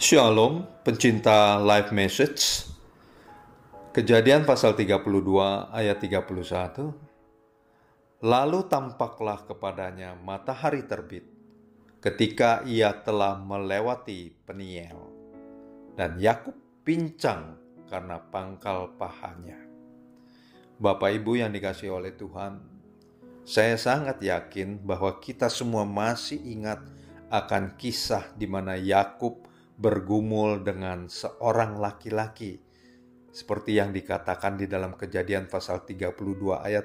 Shalom, pencinta live message. Kejadian pasal 32 ayat 31. Lalu tampaklah kepadanya matahari terbit ketika ia telah melewati Peniel dan Yakub pincang karena pangkal pahanya. Bapak Ibu yang dikasih oleh Tuhan, saya sangat yakin bahwa kita semua masih ingat akan kisah di mana Yakub bergumul dengan seorang laki-laki seperti yang dikatakan di dalam Kejadian pasal 32 ayat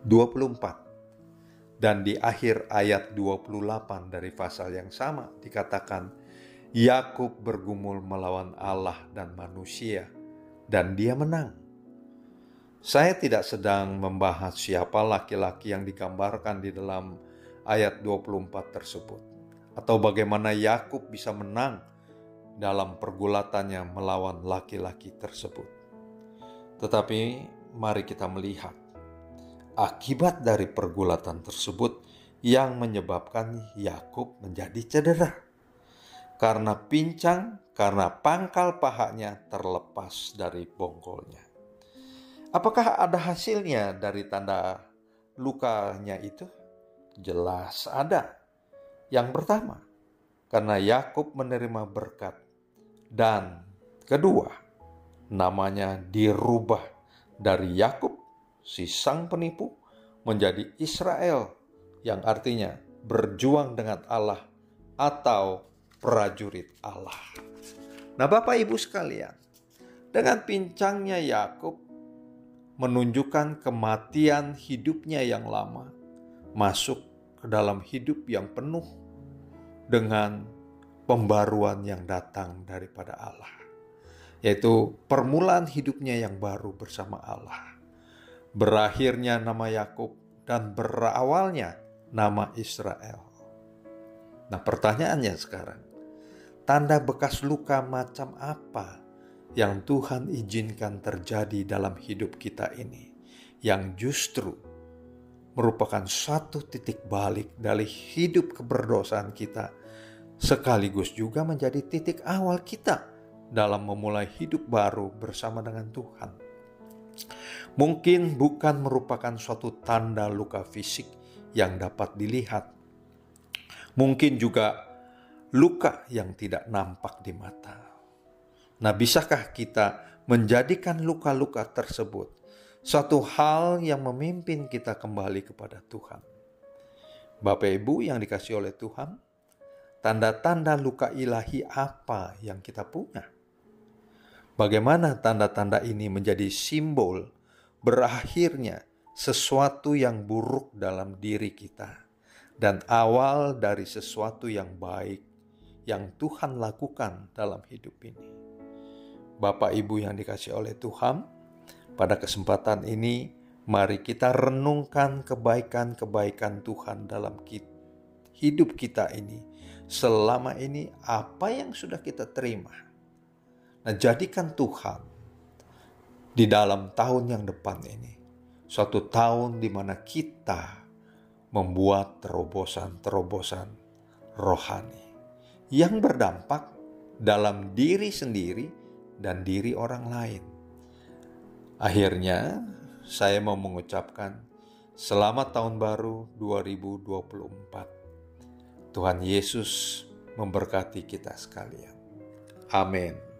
24 dan di akhir ayat 28 dari pasal yang sama dikatakan Yakub bergumul melawan Allah dan manusia dan dia menang. Saya tidak sedang membahas siapa laki-laki yang digambarkan di dalam ayat 24 tersebut atau bagaimana Yakub bisa menang dalam pergulatannya melawan laki-laki tersebut. Tetapi mari kita melihat akibat dari pergulatan tersebut yang menyebabkan Yakub menjadi cedera. Karena pincang, karena pangkal pahanya terlepas dari bongkolnya. Apakah ada hasilnya dari tanda lukanya itu? Jelas ada. Yang pertama, karena Yakub menerima berkat dan kedua, namanya dirubah dari Yakub, si sang penipu, menjadi Israel, yang artinya berjuang dengan Allah atau prajurit Allah. Nah, Bapak Ibu sekalian, dengan pincangnya Yakub menunjukkan kematian hidupnya yang lama masuk ke dalam hidup yang penuh dengan pembaruan yang datang daripada Allah, yaitu permulaan hidupnya yang baru bersama Allah. Berakhirnya nama Yakub dan berawalnya nama Israel. Nah, pertanyaannya sekarang, tanda bekas luka macam apa yang Tuhan izinkan terjadi dalam hidup kita ini, yang justru merupakan satu titik balik dari hidup keberdosaan kita sekaligus juga menjadi titik awal kita dalam memulai hidup baru bersama dengan Tuhan. Mungkin bukan merupakan suatu tanda luka fisik yang dapat dilihat. Mungkin juga luka yang tidak nampak di mata. Nah, bisakah kita menjadikan luka-luka tersebut suatu hal yang memimpin kita kembali kepada Tuhan? Bapak Ibu yang dikasih oleh Tuhan, tanda-tanda luka ilahi apa yang kita punya. Bagaimana tanda-tanda ini menjadi simbol berakhirnya sesuatu yang buruk dalam diri kita dan awal dari sesuatu yang baik yang Tuhan lakukan dalam hidup ini. Bapak Ibu yang dikasih oleh Tuhan, pada kesempatan ini mari kita renungkan kebaikan-kebaikan Tuhan dalam hidup kita ini selama ini apa yang sudah kita terima. Nah, jadikan Tuhan di dalam tahun yang depan ini suatu tahun di mana kita membuat terobosan-terobosan rohani yang berdampak dalam diri sendiri dan diri orang lain. Akhirnya, saya mau mengucapkan selamat tahun baru 2024. Tuhan Yesus memberkati kita sekalian. Amin.